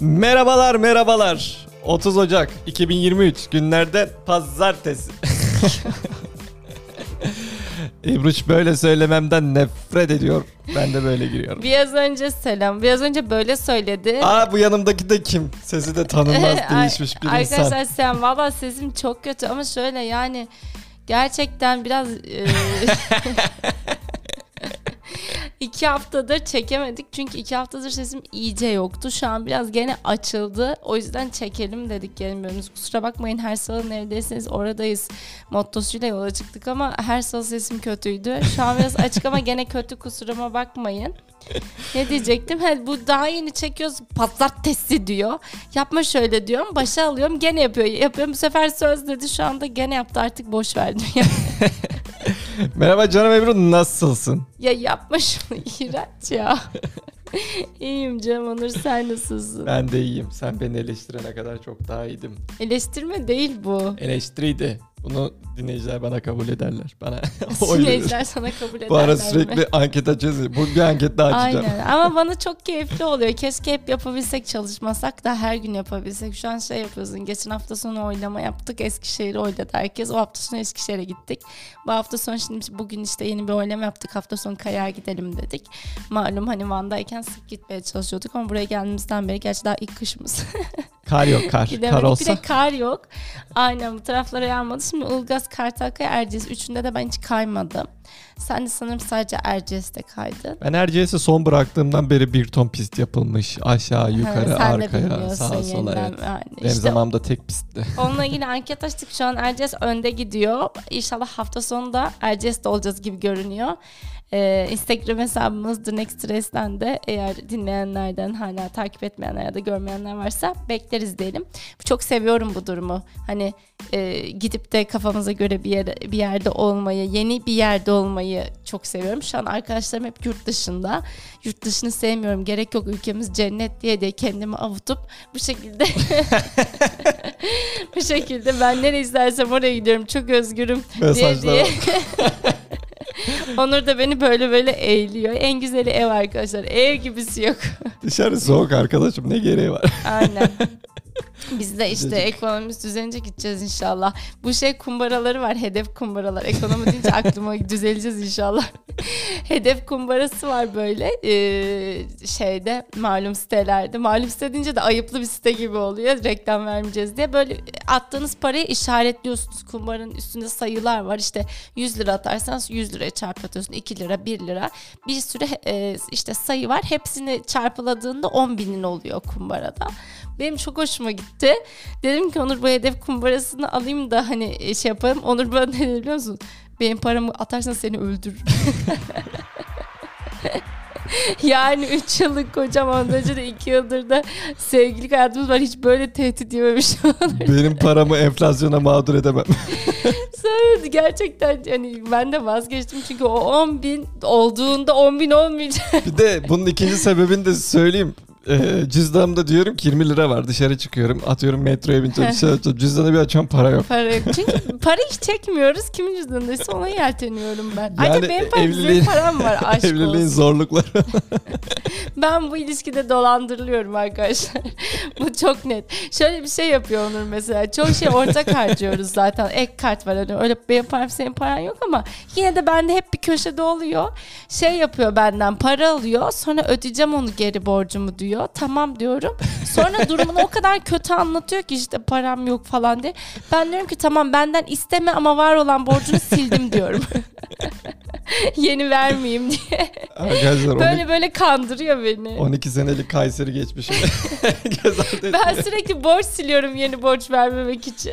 Merhabalar merhabalar. 30 Ocak 2023 günlerde pazartesi. İbruç böyle söylememden nefret ediyor. Ben de böyle giriyorum. Biraz önce selam. Biraz önce böyle söyledi. Aa bu yanımdaki de kim? Sesi de tanınmaz değişmiş bir Arkadaşlar insan. sen valla sesim çok kötü ama şöyle yani gerçekten biraz e, iki haftadır çekemedik çünkü iki haftadır sesim iyice yoktu. Şu an biraz gene açıldı. O yüzden çekelim dedik gelmiyoruz. Kusura bakmayın her salı neredeyseniz oradayız. Mottosuyla yola çıktık ama her salı sesim kötüydü. Şu an biraz açık ama gene kötü kusuruma bakmayın. Ne diyecektim? He, bu daha yeni çekiyoruz. Pazartesi diyor. Yapma şöyle diyorum. Başa alıyorum. Gene yapıyor. Yapıyorum. Bu sefer söz dedi. Şu anda gene yaptı. Artık boş verdim. Merhaba canım Ebru nasılsın? ya yapma şunu. İğrenç ya. İyiyim canım Onur. Sen nasılsın? Ben de iyiyim. Sen beni eleştirene kadar çok daha iyiydim. Eleştirme değil bu. Eleştiriydi. Bunu dinleyiciler bana kabul ederler. Bana oy. Dinleyiciler sana kabul ederler Bu ara mi? sürekli anket açacağız. Bu bir anket daha açacağım. Aynen ama bana çok keyifli oluyor. Keşke hep yapabilsek çalışmasak da her gün yapabilsek. Şu an şey yapıyorsun. Geçen hafta sonu oylama yaptık. Eskişehir'i oyladı herkes. O hafta sonu Eskişehir'e gittik. Bu hafta sonu şimdi bugün işte yeni bir oylama yaptık. Hafta sonu Kaya'ya gidelim dedik. Malum hani Van'dayken sık gitmeye çalışıyorduk ama buraya geldiğimizden beri gerçi daha ilk kışımız. Kar yok kar. Gidemedik. Kar Bir olsa. de kar yok. Aynen bu taraflara yağmadı. Şimdi Ilgaz, Kartalkaya, Erciyes. Üçünde de ben hiç kaymadım. Sen de sanırım sadece Erciyes'te kaydın. Ben Erciyes'i son bıraktığımdan beri bir ton pist yapılmış. Aşağı, yukarı, Ha, arkaya, sağa, sola. Evet. Yani Benim işte zamanımda tek pistti. Onunla ilgili anket açtık. Şu an Erciyes önde gidiyor. İnşallah hafta sonunda Erciyes'te olacağız gibi görünüyor. Ee, Instagram hesabımız The Next Race'den de eğer dinleyenlerden hala takip etmeyenler ya da görmeyenler varsa bekleriz diyelim. Çok seviyorum bu durumu. Hani e, gidip de kafamıza göre bir, yere, bir yerde olmayı, yeni bir yerde olmayı çok seviyorum. Şu an arkadaşlarım hep yurt dışında. Yurt dışını sevmiyorum. Gerek yok ülkemiz cennet diye de kendimi avutup bu şekilde bu şekilde ben nereye istersem oraya gidiyorum. Çok özgürüm diye Mesajlara diye. Onur da beni böyle böyle eğiliyor. En güzeli ev arkadaşlar. Ev gibisi yok. Dışarı soğuk arkadaşım ne gereği var? Aynen. Biz de işte Düzelecek. ekonomimiz düzelince gideceğiz inşallah. Bu şey kumbaraları var. Hedef kumbaralar. Ekonomi deyince aklıma düzeleceğiz inşallah. hedef kumbarası var böyle ee, şeyde malum sitelerde. Malum site deyince de ayıplı bir site gibi oluyor. Reklam vermeyeceğiz diye. Böyle attığınız parayı işaretliyorsunuz. Kumbaranın üstünde sayılar var. İşte 100 lira atarsanız 100 liraya çarpatıyorsun. 2 lira, 1 lira. Bir sürü e, işte sayı var. Hepsini çarpıladığında 10 binin oluyor kumbarada. Benim çok hoşuma gitti. Dedim ki Onur bu hedef kumbarasını alayım da hani şey yapalım. Onur bana ne dedi biliyor musun? Benim paramı atarsan seni öldürür. yani 3 yıllık kocam ondan önce de 2 yıldır da sevgililik hayatımız var. Hiç böyle tehdit yememiş Benim paramı enflasyona mağdur edemem. Sonra gerçekten yani ben de vazgeçtim çünkü o 10 bin olduğunda 10 bin olmayacak. bir de bunun ikinci sebebini de söyleyeyim. Cüzdanımda diyorum ki 20 lira var dışarı çıkıyorum atıyorum metroya bineceğim dışarı açıyorum. cüzdanı bir açıyorum para yok. Para yok. Çünkü para hiç çekmiyoruz. Kimin cüzdanındaysa ona yelteniyorum ben. Ayrıca Yani benim param, evliliğin- param var aşk Evliliğin olsun. zorlukları. Ben bu ilişkide dolandırılıyorum arkadaşlar. bu çok net. Şöyle bir şey yapıyor Onur mesela. Çok şey ortak harcıyoruz zaten. Ek kart var. Hani öyle benim param senin paran yok ama yine de bende hep bir köşede oluyor. Şey yapıyor benden para alıyor. Sonra ödeyeceğim onu geri borcumu diyor. Tamam diyorum. Sonra durumunu o kadar kötü anlatıyor ki işte param yok falan diye. Ben diyorum ki tamam benden isteme ama var olan borcunu sildim diyorum. Yeni vermeyeyim diye. Arkadaşlar Böyle 12, böyle kandırıyor beni. 12 senelik Kayseri geçmişim. Ben sürekli borç siliyorum yeni borç vermemek için.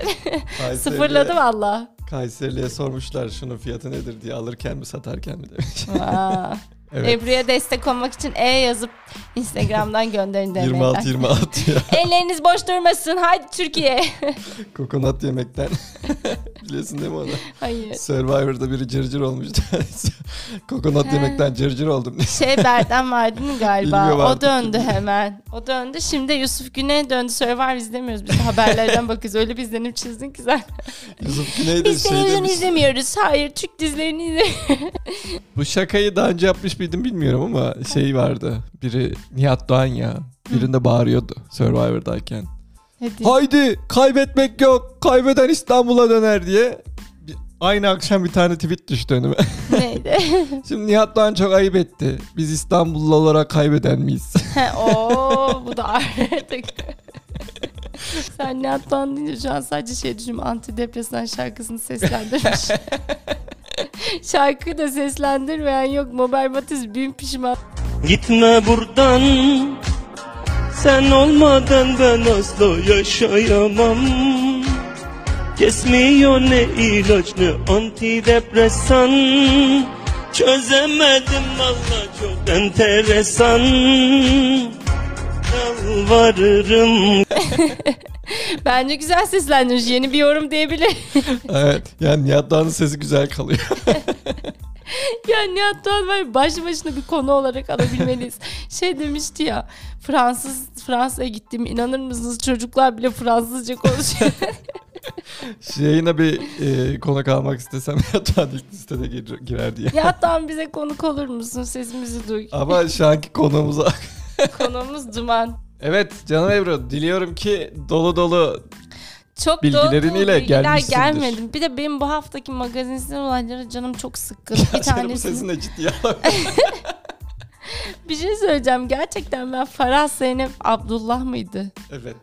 Kayseri'ye- Sıfırladı valla. Kayseri'ye sormuşlar şunun fiyatı nedir diye alırken mi satarken mi demiş. Evet. Ebru'ya destek olmak için E yazıp Instagram'dan gönderin DM'den. 26 26 ya. Elleriniz boş durmasın. Haydi Türkiye. Kokonat yemekten. Biliyorsun değil mi onu? Hayır. Survivor'da biri cırcır olmuştu. Kokonat yemekten cırcır oldum. Şey Berden vardı mı galiba? O döndü hemen. O döndü. Şimdi Yusuf Güney döndü. Survivor izlemiyoruz. Biz haberlerden bakıyoruz. Öyle bir izlenim çizdin ki sen. Yusuf Güney de Biz şey televizyon demiş. izlemiyoruz. Hayır Türk dizilerini izlemiyoruz. Bu şakayı daha önce yapmış mıydım bilmiyorum ama şey vardı. Biri Nihat Doğan ya. Birinde bağırıyordu Survivor'dayken. Hadi. Haydi kaybetmek yok. Kaybeden İstanbul'a döner diye. Bir- Aynı akşam bir tane tweet düştü önüme. Neydi? Şimdi Nihat Doğan çok ayıp etti. Biz İstanbullu olarak kaybeden miyiz? He, Oo bu da artık. Sen ne yaptın deyince şu an sadece şey düşünüyorum. Antidepresan şarkısını seslendirmiş. Şarkıyı da seslendirmeyen yok. Mobile Matiz bin pişman. Gitme buradan Sen olmadan ben asla yaşayamam Kesmiyor ne ilaç ne antidepresan Çözemedim valla çok enteresan Yalvarırım Bence güzel seslendirmiş. Yeni bir yorum diyebilir. evet. Yani Nihat Doğan'ın sesi güzel kalıyor. ya Nihat Doğan ya, başlı başına bir konu olarak alabilmeliyiz. şey demişti ya Fransız Fransa'ya gittim inanır mısınız çocuklar bile Fransızca konuşuyor. Şu Yayına bir e, konuk almak istesem Doğan ilk listede gir- girer diye. Nihat Doğan bize konuk olur musun? Sesimizi duy. Ama şu anki konuğumuza... Konuğumuz Duman. evet canım Ebru diliyorum ki dolu dolu Çok Bilgileriyle dolu dolu bilgiler gelmedi. Bir de benim bu haftaki magazinsel olaylara canım çok sıkkın. bir Canım tanesi. sesini ciddiye. Bir şey söyleyeceğim. Gerçekten ben Farah Zeynep Abdullah mıydı? evet.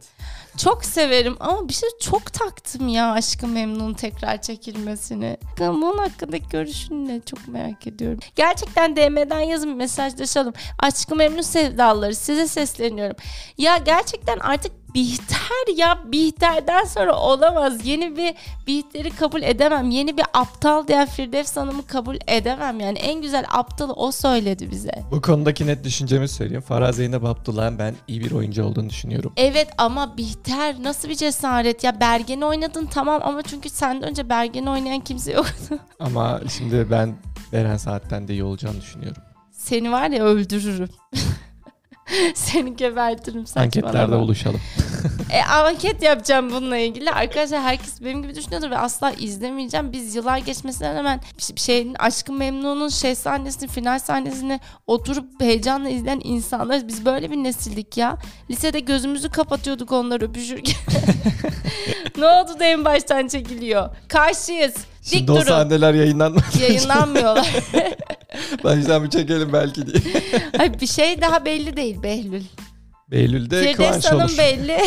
Çok severim ama bir şey çok taktım ya Aşkı Memnun tekrar çekilmesini. Bunun hakkındaki görüşünü ne çok merak ediyorum. Gerçekten DM'den yazın mesajlaşalım. Aşkı Memnun sevdaları size sesleniyorum. Ya gerçekten artık Bihter ya Bihter'den sonra olamaz. Yeni bir Bihter'i kabul edemem. Yeni bir aptal diyen Firdevs Hanım'ı kabul edemem. Yani en güzel aptalı o söyledi bize. Bu konudaki net düşüncemi söyleyeyim. Farah Zeynep Abdullah'ın ben iyi bir oyuncu olduğunu düşünüyorum. Evet ama Bihter nasıl bir cesaret ya Bergen'i oynadın tamam ama çünkü senden önce Bergen'i oynayan kimse yoktu. Ama şimdi ben Beren Saat'ten de iyi olacağını düşünüyorum. Seni var ya öldürürüm. Seni gebertirim saçmalama. Anketlerde buluşalım. E, anket yapacağım bununla ilgili. Arkadaşlar herkes benim gibi düşünüyordur ve asla izlemeyeceğim. Biz yıllar geçmesinden hemen bir şeyin Aşkı Memnun'un şey sahnesini, final sahnesini oturup heyecanla izleyen insanlar. Biz böyle bir nesildik ya. Lisede gözümüzü kapatıyorduk onları öpüşürken. ne oldu da en baştan çekiliyor? Karşıyız. Dik Şimdi o durun. sahneler yayınlanmadı. Yayınlanmıyorlar. Baştan bir çekelim belki diye. Ay, bir şey daha belli değil Behlül. Beylül'de Firdevs Kıvanç Hanım olur. belli.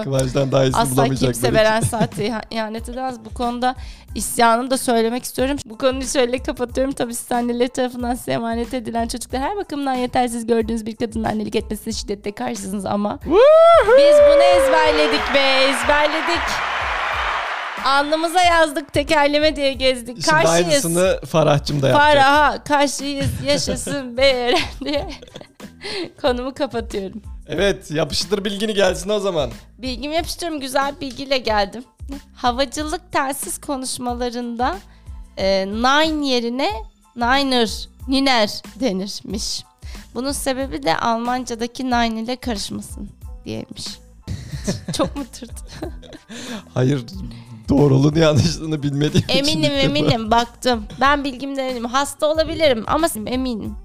Kıvanç'tan daha iyisini Asla bulamayacaklar kimse için. veren saati iha- ihanet edemez. Bu konuda isyanımı da söylemek istiyorum. Bu konuyu şöyle kapatıyorum. Tabii siz anneleri tarafından size emanet edilen çocuklar her bakımdan yetersiz gördüğünüz bir kadının annelik etmesine şiddetle karşısınız ama biz bunu ezberledik be ezberledik. Alnımıza yazdık tekerleme diye gezdik. Şimdi Karşıyız. aynısını Farah'cım da yapacak. Faraha karşıyız yaşasın be diye konumu kapatıyorum. Evet yapıştır bilgini gelsin o zaman. Bilgimi yapıştırıyorum. Güzel bilgiyle geldim. Havacılık telsiz konuşmalarında e, nine yerine niner, niner denirmiş. Bunun sebebi de Almancadaki nine ile karışmasın diyemiş. Çok mu tırt? Hayır doğruluğunu yanlışlığını bilmediğim için eminim ilk defa. eminim baktım. Ben bilgimden eminim. Hasta olabilirim ama eminim.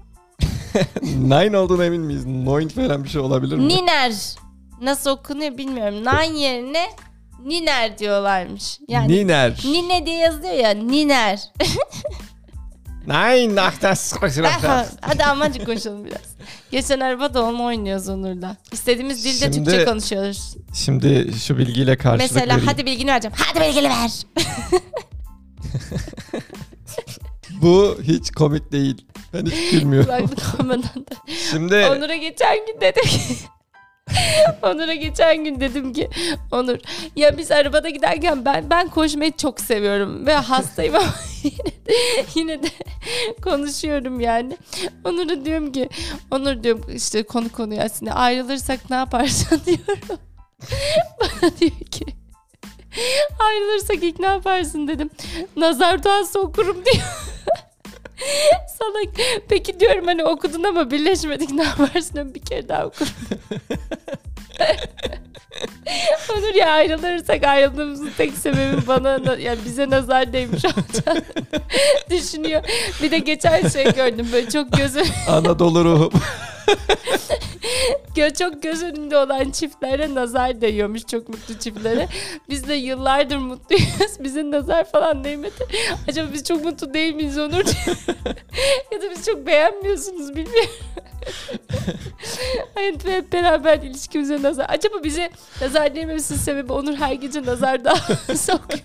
Nine olduğuna emin miyiz? Noin falan bir şey olabilir mi? Niner. Nasıl okunuyor bilmiyorum. Nine yerine niner diyorlarmış. Yani Niner. Nine diye yazıyor ya Niner. Nein, Aha, Hadi Almanca konuşalım biraz. Geçen arabada onu oynuyoruz Onur'la. İstediğimiz dilde Şimdi Türkçe konuşuyoruz. Şimdi şu bilgiyle karşılık Mesela vereyim. hadi bilgini vereceğim. Hadi bilgini ver. Bu hiç komik değil. Ben hiç gülmüyorum. Kulaklık olmadan da. Şimdi Onur'a geçen gün dedim ki Onur'a geçen gün dedim ki Onur ya biz arabada giderken ben ben koşmayı çok seviyorum ve hastayım ama yine de, yine de konuşuyorum yani. Onur'a diyorum ki Onur diyorum işte konu konuya aslında ayrılırsak ne yaparsın diyorum. Bana diyor ki ayrılırsak ilk ne yaparsın dedim. Nazar duası okurum diyor. Salak. Peki diyorum hani okudun ama birleşmedik ne yaparsın? Bir kere daha okurum. Onur ya ayrılırsak ayrıldığımızın tek sebebi bana na- ya bize nazar değmiş olacak düşünüyor. Bir de geçen şey gördüm böyle çok gözüm Anadolu ruhum. Çok göz önünde olan çiftlere nazar değiyormuş çok mutlu çiftlere. Biz de yıllardır mutluyuz. Bize nazar falan değmedi. Acaba biz çok mutlu değil miyiz Onur? ya da biz çok beğenmiyorsunuz bilmiyorum. Hayır hep beraber ilişkimize nazar. Acaba bize nazar değmemesinin sebebi Onur her gece nazar daha okuyor,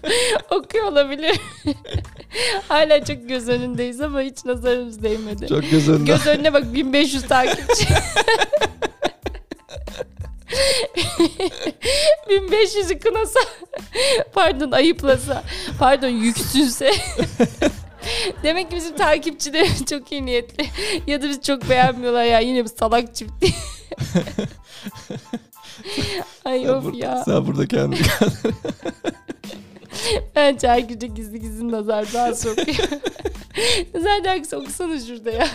okuyor olabilir. Hala çok göz önündeyiz ama hiç nazarımız değmedi. Çok göz önünde. Göz önüne bak 1500 takipçi. 1500'ü kınasa pardon ayıplasa pardon yüksünse demek ki bizim takipçilerimiz çok iyi niyetli ya da biz çok beğenmiyorlar ya yine bir salak çift diye. Ay Sen of burada, ya. sen burada kendini Bence her gece gizli gizli nazar daha sokuyor. nazar dergisi okusana şurada ya.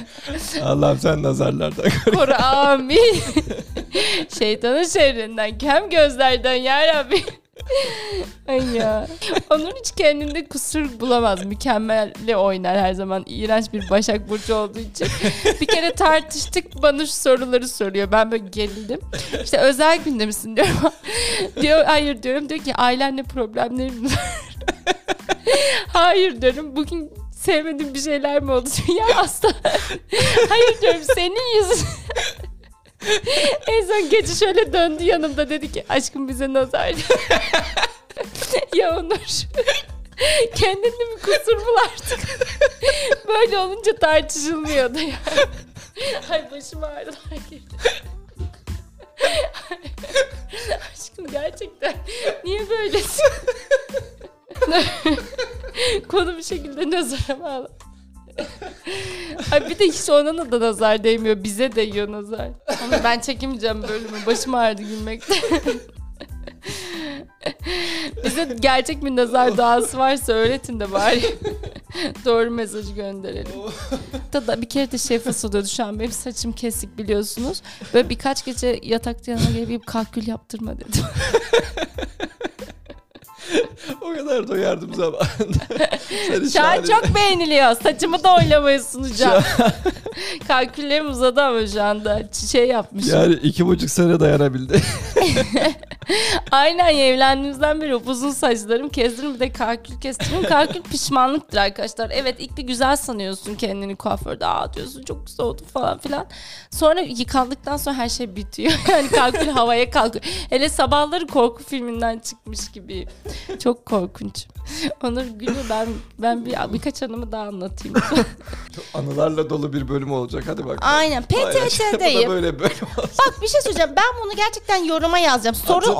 Allah'ım sen nazarlardan koru. Koru amin. Şeytanın şerrinden, kem gözlerden ya Rabbi. Ay ya. Onun hiç kendinde kusur bulamaz. Mükemmelle oynar her zaman. İğrenç bir Başak Burcu olduğu için. Bir kere tartıştık bana şu soruları soruyor. Ben böyle gerildim. İşte özel günde misin diyorum. diyor hayır diyorum. Diyor ki ailenle problemlerim var. hayır diyorum. Bugün sevmediğim bir şeyler mi oldu? ya asla. hayır diyorum senin yüzün. en son gece şöyle döndü yanımda dedi ki aşkım bize nazar. ya Onur. Kendini mi kusur bul artık. Böyle olunca tartışılmıyordu ya. Ay başım ağrılar girdi. Aşkım gerçekten niye böylesin? Konu bir şekilde nazara bağlı. Ay bir de hiç ona da nazar değmiyor. Bize değiyor nazar. Ama ben çekemeyeceğim bölümü. Başım ağrıdı gülmekten. Bize gerçek bir nazar doğası varsa öğretin de bari. Doğru mesajı gönderelim. da bir kere de şey fısıldıyordu şu an. Benim saçım kesik biliyorsunuz. Böyle birkaç gece yatakta yanına gelip kalkül yaptırma dedim. O kadar doyardım zamanında. Şahane- çok beğeniliyor. Saçımı da oylamaya sunacağım. Kalküllerim uzadı ama şu anda. Şey yapmışım. Yani iki buçuk sene dayanabildi. Aynen ya, evlendiğimizden beri upuzun saçlarım kestim bir de kalkül kestim. Kalkül pişmanlıktır arkadaşlar. Evet ilk bir güzel sanıyorsun kendini kuaförde. Aa diyorsun çok güzel oldu falan filan. Sonra yıkandıktan sonra her şey bitiyor. Yani kalkül havaya kalkıyor. Hele sabahları korku filminden çıkmış gibi. Çok korkunç. Onur gülüyor ben ben bir birkaç anımı daha anlatayım. Anılarla dolu bir bölüm olacak. Hadi bak. Aynen Bu da PTT'deyim. böyle bölüm olsun. Bak bir şey söyleyeceğim. Ben bunu gerçekten yoruma yazacağım. Soru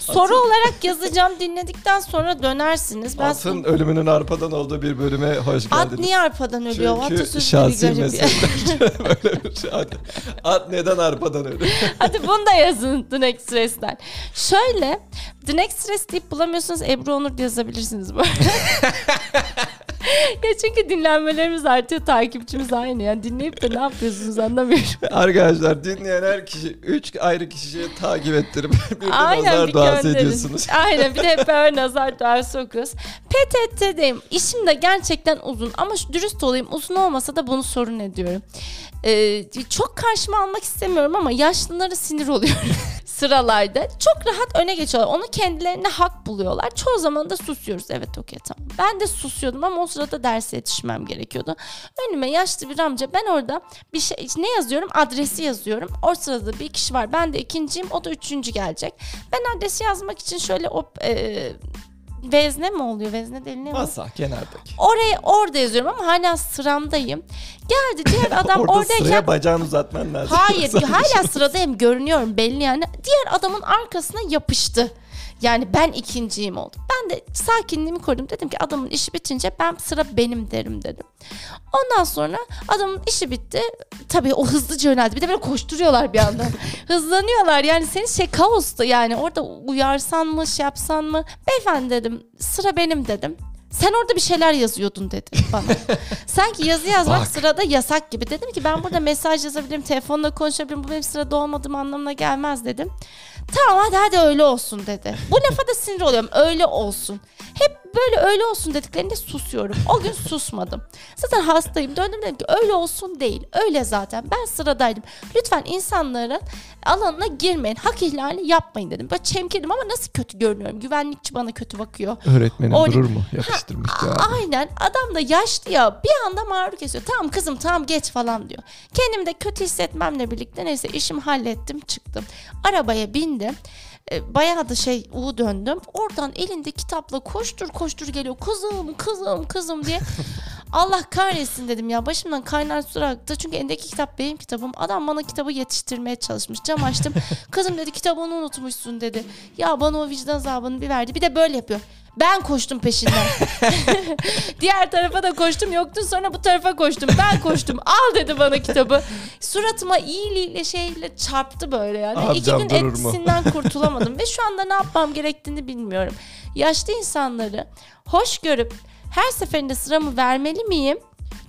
soru olarak yazacağım. Dinledikten sonra dönersiniz. Ben Atın ölümünün arpadan olduğu bir bölüme hoş At geldiniz. niye arpadan ölüyor? Çünkü şahsi meseleler. böyle bir şey. At, at neden arpadan ölüyor? Hadi bunu da yazın The Next Stress'ten. Şöyle The Next Stress deyip bulamıyorsunuz Ebru Onur yazabilirsiniz bu ya çünkü dinlenmelerimiz artıyor takipçimiz aynı. Yani dinleyip de ne yapıyorsunuz anlamıyorum. Arkadaşlar dinleyen her kişi 3 ayrı kişiyi takip ettirip bir Aynen nazar bir duası gönderin. ediyorsunuz. Aynen bir de hep böyle nazar duası okuyoruz. PTT'deyim. İşim de gerçekten uzun ama dürüst olayım uzun olmasa da bunu sorun ediyorum. Ee, çok karşıma almak istemiyorum ama yaşlılara sinir oluyorum sıralarda. Çok rahat öne geçiyorlar. Onu kendilerine hak buluyorlar. Çoğu zaman da susuyoruz. Evet okey tamam. Ben de susuyordum ama o sırada derse yetişmem gerekiyordu. Önüme yaşlı bir amca ben orada bir şey ne yazıyorum? Adresi yazıyorum. O sırada bir kişi var. Ben de ikinciyim. O da üçüncü gelecek. Ben adresi yazmak için şöyle o e, vezne mi oluyor? Vezne değil ne mi? Masa kenardaki. Oraya orada yazıyorum ama hala sıramdayım. Geldi diğer adam Orada oradayken sıraya bacağını uzatman lazım. Hayır hala sıradayım görünüyorum belli yani. Diğer adamın arkasına yapıştı. Yani ben ikinciyim oldum. Ben de sakinliğimi korudum. Dedim ki adamın işi bitince ben sıra benim derim dedim. Ondan sonra adamın işi bitti. Tabii o hızlıca yöneldi. Bir de böyle koşturuyorlar bir anda. Hızlanıyorlar yani senin şey kaosta yani orada uyarsan mı şey yapsan mı. Beyefendi dedim sıra benim dedim. Sen orada bir şeyler yazıyordun dedi bana. Sanki yazı yazmak Bak. sırada yasak gibi. Dedim ki ben burada mesaj yazabilirim, telefonla konuşabilirim. Bu benim sırada olmadığım anlamına gelmez dedim. Tamam hadi hadi öyle olsun dedi. Bu lafa da sinir oluyorum. Öyle olsun. Hep böyle öyle olsun dediklerinde susuyorum. O gün susmadım. Zaten hastayım. Döndüm dedim ki öyle olsun değil. Öyle zaten. Ben sıradaydım. Lütfen insanların alanına girmeyin. Hak ihlali yapmayın dedim. Böyle çemkirdim ama nasıl kötü görünüyorum. Güvenlikçi bana kötü bakıyor. Öğretmenin O- durur mu? Yapıştırmış A- ya. Aynen adam da yaşlı ya bir anda mağrur kesiyor. Tamam kızım tamam geç falan diyor. Kendimi de kötü hissetmemle birlikte neyse işimi hallettim çıktım. Arabaya bindim. E, Bayağı da şey U döndüm. Oradan elinde kitapla koştur koştur geliyor. Kızım kızım kızım diye. Allah kahretsin dedim ya. Başımdan kaynar sular aktı. Çünkü elindeki kitap benim kitabım. Adam bana kitabı yetiştirmeye çalışmış. Cam açtım. Kızım dedi kitabını unutmuşsun dedi. Ya bana o vicdan azabını bir verdi. Bir de böyle yapıyor. Ben koştum peşinden. Diğer tarafa da koştum. Yoktun sonra bu tarafa koştum. Ben koştum. Al dedi bana kitabı. Suratıma iyiliğiyle şeyle çarptı böyle yani. Amcam İki gün etkisinden kurtulamadım. Ve şu anda ne yapmam gerektiğini bilmiyorum. Yaşlı insanları hoş görüp her seferinde sıramı vermeli miyim?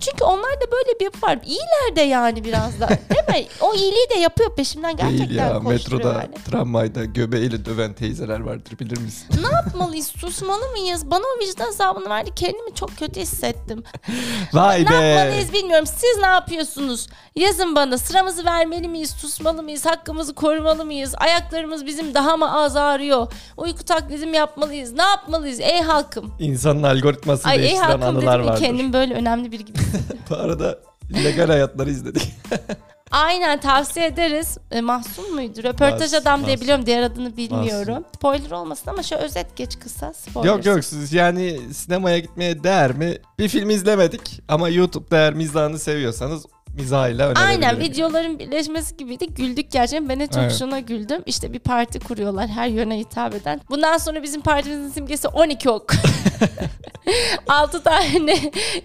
Çünkü onlarda böyle bir yapı var. İyiler de yani biraz da. Değil mi? O iyiliği de yapıyor peşimden gerçekten Değil ya metroda, yani. tramvayda göbeğiyle döven teyzeler vardır bilir misin? Ne yapmalıyız? Susmalı mıyız? Bana o vicdan azabını verdi. Kendimi çok kötü hissettim. Vay Ne be. yapmalıyız bilmiyorum. Siz ne yapıyorsunuz? Yazın bana. Sıramızı vermeli miyiz? Susmalı mıyız? Hakkımızı korumalı mıyız? Ayaklarımız bizim daha mı az ağrıyor? Uyku taklidi mi yapmalıyız? Ne yapmalıyız? Ey halkım. İnsanın algoritmasını Ay ey değiştiren halkım anılar vardır. kendim böyle önemli gibi. Bu arada legal hayatları izledik. Aynen tavsiye ederiz. E, Mahsun muydu? Röportaj adam diye Mahsun. biliyorum. Diğer adını bilmiyorum. Spoiler olmasın ama şu özet geç kısa. Spoiler. yok yok siz yani sinemaya gitmeye değer mi? Bir film izlemedik ama YouTube'da eğer mizahını seviyorsanız mizahıyla önerebilirim. Aynen videoların birleşmesi gibiydi. Güldük gerçekten. Ben de çok Evet. şuna güldüm. İşte bir parti kuruyorlar her yöne hitap eden. Bundan sonra bizim partimizin simgesi 12 ok. 6 tane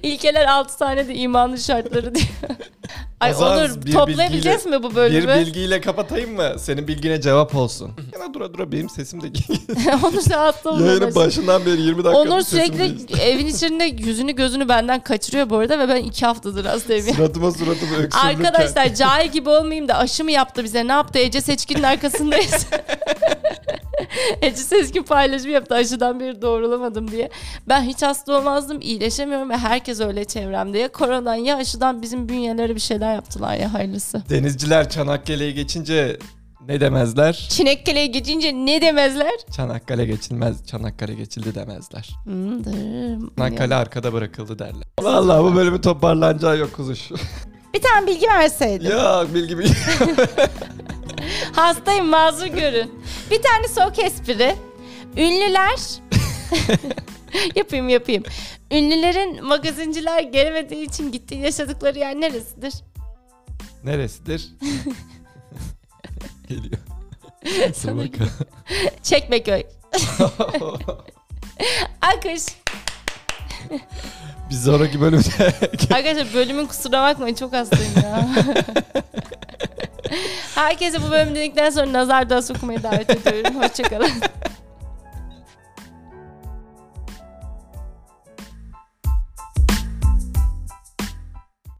ilkeler 6 tane de imanın şartları diyor. Ay O zaman olur bir toplayabileceğiz mi bu bölümü? Bir bilgiyle kapatayım mı? Senin bilgine cevap olsun. Yana dura dura benim sesim de Onur rahatla Yayının başından beri 20 dakika Onur sürekli evin içinde yüzünü gözünü benden kaçırıyor bu arada ve ben iki haftadır hastayım. Suratıma suratıma öksürürken. Arkadaşlar cahil gibi olmayayım da aşı mı yaptı bize ne yaptı Ece Seçkin'in arkasındayız. Ece Seçkin paylaşımı yaptı aşıdan beri doğrulamadım diye. Ben hiç hasta olmazdım iyileşemiyorum ve herkes öyle çevremde. Ya koronadan ya aşıdan bizim bünyeleri bir şeyler yaptılar ya hayırlısı. Denizciler Çanakkale'ye geçince ne demezler? Çinakkale'ye geçince ne demezler? Çanakkale geçilmez, Çanakkale geçildi demezler. Hmm. Çanakkale arkada bırakıldı derler. Vallahi bu bölümü toparlanacağı yok kuzuş. Bir tane bilgi verseydin. ya bilgi bilgi. Hastayım mazur görün. Bir tane soğuk espri. Ünlüler yapayım yapayım. Ünlülerin magazinciler gelemediği için gittiği yaşadıkları yer neresidir? Neresidir? Geliyor. Dur bakalım. Çekmeköy. Akış. Bir sonraki bölümde Arkadaşlar bölümün kusura bakmayın çok hastayım ya. Herkese bu bölümü dedikten sonra nazar duası okumaya davet ediyorum. Hoşçakalın.